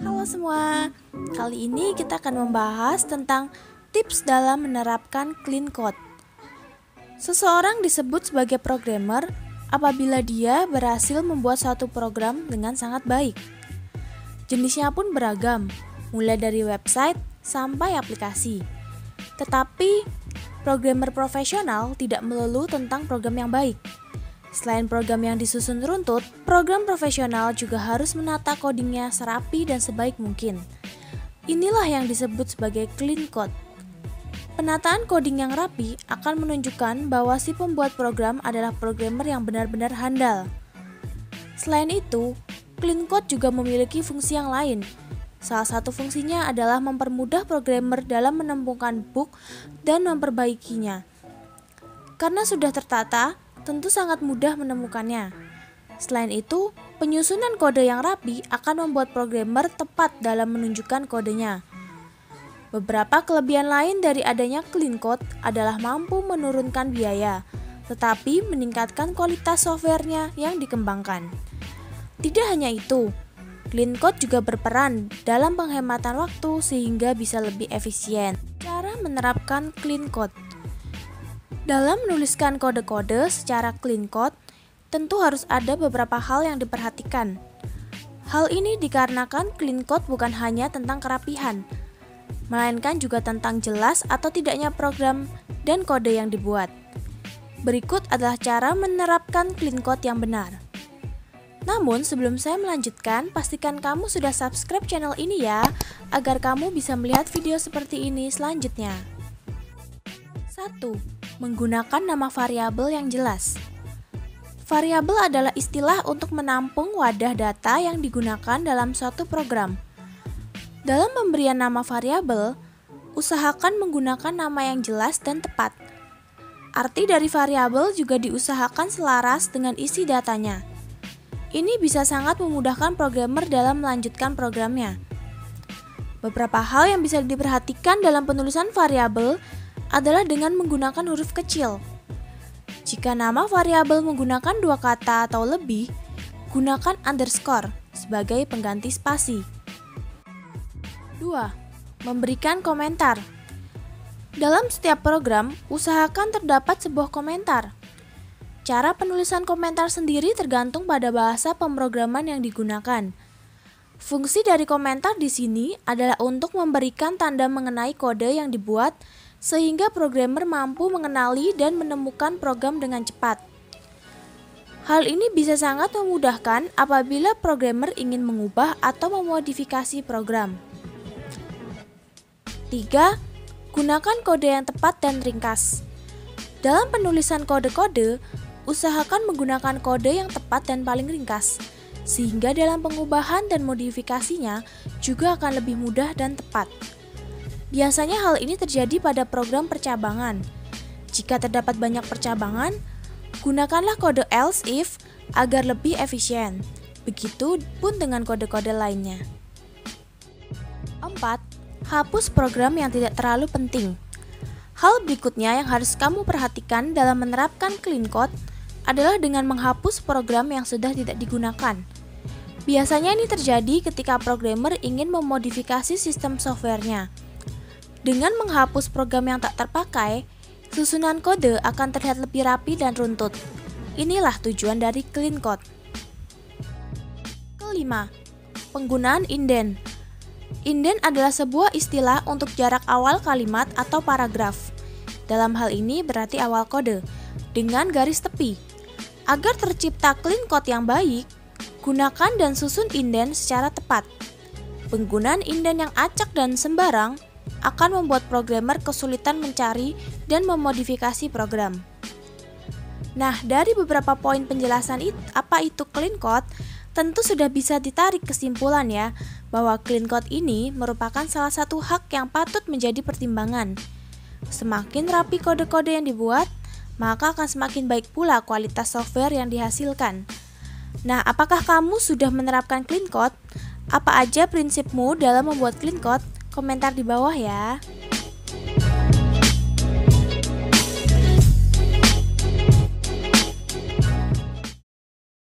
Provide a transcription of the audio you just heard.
Halo semua, kali ini kita akan membahas tentang tips dalam menerapkan clean code. Seseorang disebut sebagai programmer apabila dia berhasil membuat satu program dengan sangat baik. Jenisnya pun beragam, mulai dari website sampai aplikasi. Tetapi, programmer profesional tidak melulu tentang program yang baik Selain program yang disusun runtut, program profesional juga harus menata codingnya serapi dan sebaik mungkin. Inilah yang disebut sebagai clean code. Penataan coding yang rapi akan menunjukkan bahwa si pembuat program adalah programmer yang benar-benar handal. Selain itu, clean code juga memiliki fungsi yang lain. Salah satu fungsinya adalah mempermudah programmer dalam menemukan bug dan memperbaikinya. Karena sudah tertata, tentu sangat mudah menemukannya. Selain itu, penyusunan kode yang rapi akan membuat programmer tepat dalam menunjukkan kodenya. Beberapa kelebihan lain dari adanya clean code adalah mampu menurunkan biaya, tetapi meningkatkan kualitas softwarenya yang dikembangkan. Tidak hanya itu, clean code juga berperan dalam penghematan waktu sehingga bisa lebih efisien. Cara menerapkan clean code dalam menuliskan kode-kode secara clean code, tentu harus ada beberapa hal yang diperhatikan. Hal ini dikarenakan clean code bukan hanya tentang kerapihan, melainkan juga tentang jelas atau tidaknya program dan kode yang dibuat. Berikut adalah cara menerapkan clean code yang benar. Namun, sebelum saya melanjutkan, pastikan kamu sudah subscribe channel ini ya, agar kamu bisa melihat video seperti ini selanjutnya. 1 menggunakan nama variabel yang jelas. Variabel adalah istilah untuk menampung wadah data yang digunakan dalam suatu program. Dalam pemberian nama variabel, usahakan menggunakan nama yang jelas dan tepat. Arti dari variabel juga diusahakan selaras dengan isi datanya. Ini bisa sangat memudahkan programmer dalam melanjutkan programnya. Beberapa hal yang bisa diperhatikan dalam penulisan variabel adalah dengan menggunakan huruf kecil. Jika nama variabel menggunakan dua kata atau lebih, gunakan underscore sebagai pengganti spasi. 2. Memberikan komentar. Dalam setiap program, usahakan terdapat sebuah komentar. Cara penulisan komentar sendiri tergantung pada bahasa pemrograman yang digunakan. Fungsi dari komentar di sini adalah untuk memberikan tanda mengenai kode yang dibuat sehingga programmer mampu mengenali dan menemukan program dengan cepat. Hal ini bisa sangat memudahkan apabila programmer ingin mengubah atau memodifikasi program. 3. Gunakan kode yang tepat dan ringkas. Dalam penulisan kode-kode, usahakan menggunakan kode yang tepat dan paling ringkas, sehingga dalam pengubahan dan modifikasinya juga akan lebih mudah dan tepat. Biasanya hal ini terjadi pada program percabangan. Jika terdapat banyak percabangan, gunakanlah kode else if agar lebih efisien. Begitu pun dengan kode-kode lainnya. 4. Hapus program yang tidak terlalu penting. Hal berikutnya yang harus kamu perhatikan dalam menerapkan clean code adalah dengan menghapus program yang sudah tidak digunakan. Biasanya ini terjadi ketika programmer ingin memodifikasi sistem softwarenya. Dengan menghapus program yang tak terpakai, susunan kode akan terlihat lebih rapi dan runtut. Inilah tujuan dari clean code. Kelima, penggunaan indent. Indent adalah sebuah istilah untuk jarak awal kalimat atau paragraf. Dalam hal ini berarti awal kode, dengan garis tepi. Agar tercipta clean code yang baik, gunakan dan susun indent secara tepat. Penggunaan indent yang acak dan sembarang akan membuat programmer kesulitan mencari dan memodifikasi program. Nah, dari beberapa poin penjelasan itu, apa itu clean code, tentu sudah bisa ditarik kesimpulan ya, bahwa clean code ini merupakan salah satu hak yang patut menjadi pertimbangan. Semakin rapi kode-kode yang dibuat, maka akan semakin baik pula kualitas software yang dihasilkan. Nah, apakah kamu sudah menerapkan clean code? Apa aja prinsipmu dalam membuat clean code? komentar di bawah ya.